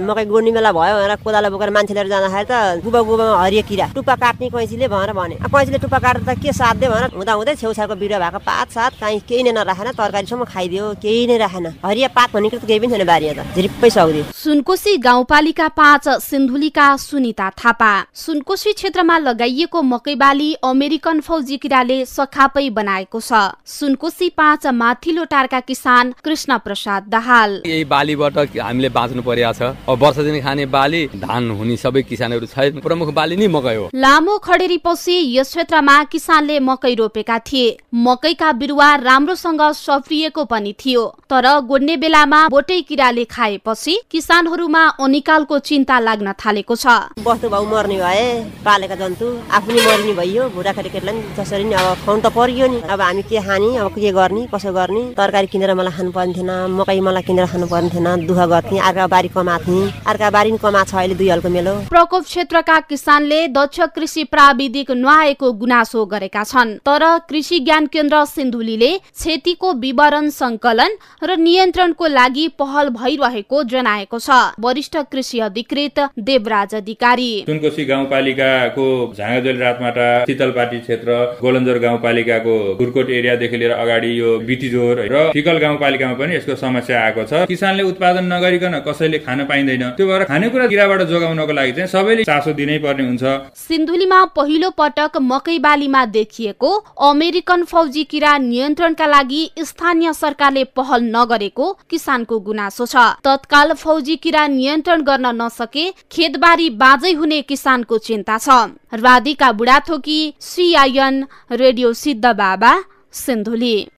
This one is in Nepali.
मकै गोड्ने बेला भयो भनेर कोदालो बोकेर मान्छे लिएर जाँदाखेरि त गुबा गुबामा हरियो किरा। टुप्पा काट्ने कैँचीले भनेर भने कैँचीले टुप्पा काटेर त के साध्यो भनेर हुँदा हुँदै छेउछाउको बिरुवा भएको पात सात काहीँ केही नै नराखेन तरकारीसम्म खाइदियो केही नै राखेन। हरिया पात भनेको त केही पनि छैन बारीमा त। झिरिप्पै सक्दियो। सुनकोशी गाउँपालिका पाँच सिन्धुलीका सुनिता थापा। सुनकोशी क्षेत्रमा लगाइएको मकै बाली अमेरिकन फौजी किराले सखापै बनाएको छ। सुनकोशी पाँच माथिल्लो टारका किसान कृष्ण प्रसाद दाहाल। यही बालीबाट हामीले बाँच्नु परेको छ। वर्ष दिन खाने बाली धान हुने सबै किसानहरू छैन। प्रमुख बाली नै मकै हो। लामो खडेरीपछि यस क्षेत्रमा किसानले मकै रोपेका थिए। मकैका बिरुवा राम्रोसँग सफ्रिएको पनि थियो। तर गोड्ने बेलामा बोटै किराले खाएपछि किसानहरूमा अनिकालको चिन्ता लाग्न थालेको छ। वस्तु भाउ मर्ने भए पालेका जन्तु आफू नि मर्ने भइयो। बुढाखाटी केटीलाई नि जसरी नि अब खुवाउनु त परियो नि। अब हामी के खाने अब के गर्ने कसो गर्ने? तरकारी किनेर मलाई खानु पर्ने थिएन मकै मलाई किनेर खानु पर्ने थिएन दुःख गर्थेँ अर्का बारी कमाएको थिएँ अर्का बारी छ अहिले दुई हलको मेलो। प्रकोप क्षेत्रका किसानले दक्ष कृषि प्राविधिक नआएको गुनासो गरेका छन्। तर कृषि ज्ञान केन्द्र सिन्धुलीले क्षतिको विवरण संकलन र नियन्त्रणको लागि पहल भइरहेको जनाएको छ। वरिष्ठ कृषि अधिकृत देवराज अधिकारी। सुनकोशी गाउँपालिकाको झाँगाजोल रातमाटा शीतलपाटी क्षेत्र गोलन्जर गाउँपालिकाको गुरकोट एरियादेखि लिएर अगाडि यो बिटिजोर र फिकल गाउँपालिकामा पनि यसको समस्या आएको छ। किसानले उत्पादन नगरिकन कसैले खान पाइँदैन। त्यो भएर खानेकुरा किराबाट जोगाउनको लागि चाहिँ सबैले चासो दिनै पर्ने हुन्छ। सिन्धुलीमा पहिलो पटक मकै बालीमा देखिएको अमेरिकन फौजी किरा नियन्त्रणका लागि स्थानीय सरकारले पहल नगरेको किसानको गुनासो छ। तत्काल फौजी किरा नियन्त्रण गर्न नसके खेतबारी बाँझै हुने किसानको चिन्ता छ। राधिका बुढाथोकी सिआइएन रेडियो सिद्ध बाबा सिन्धुली।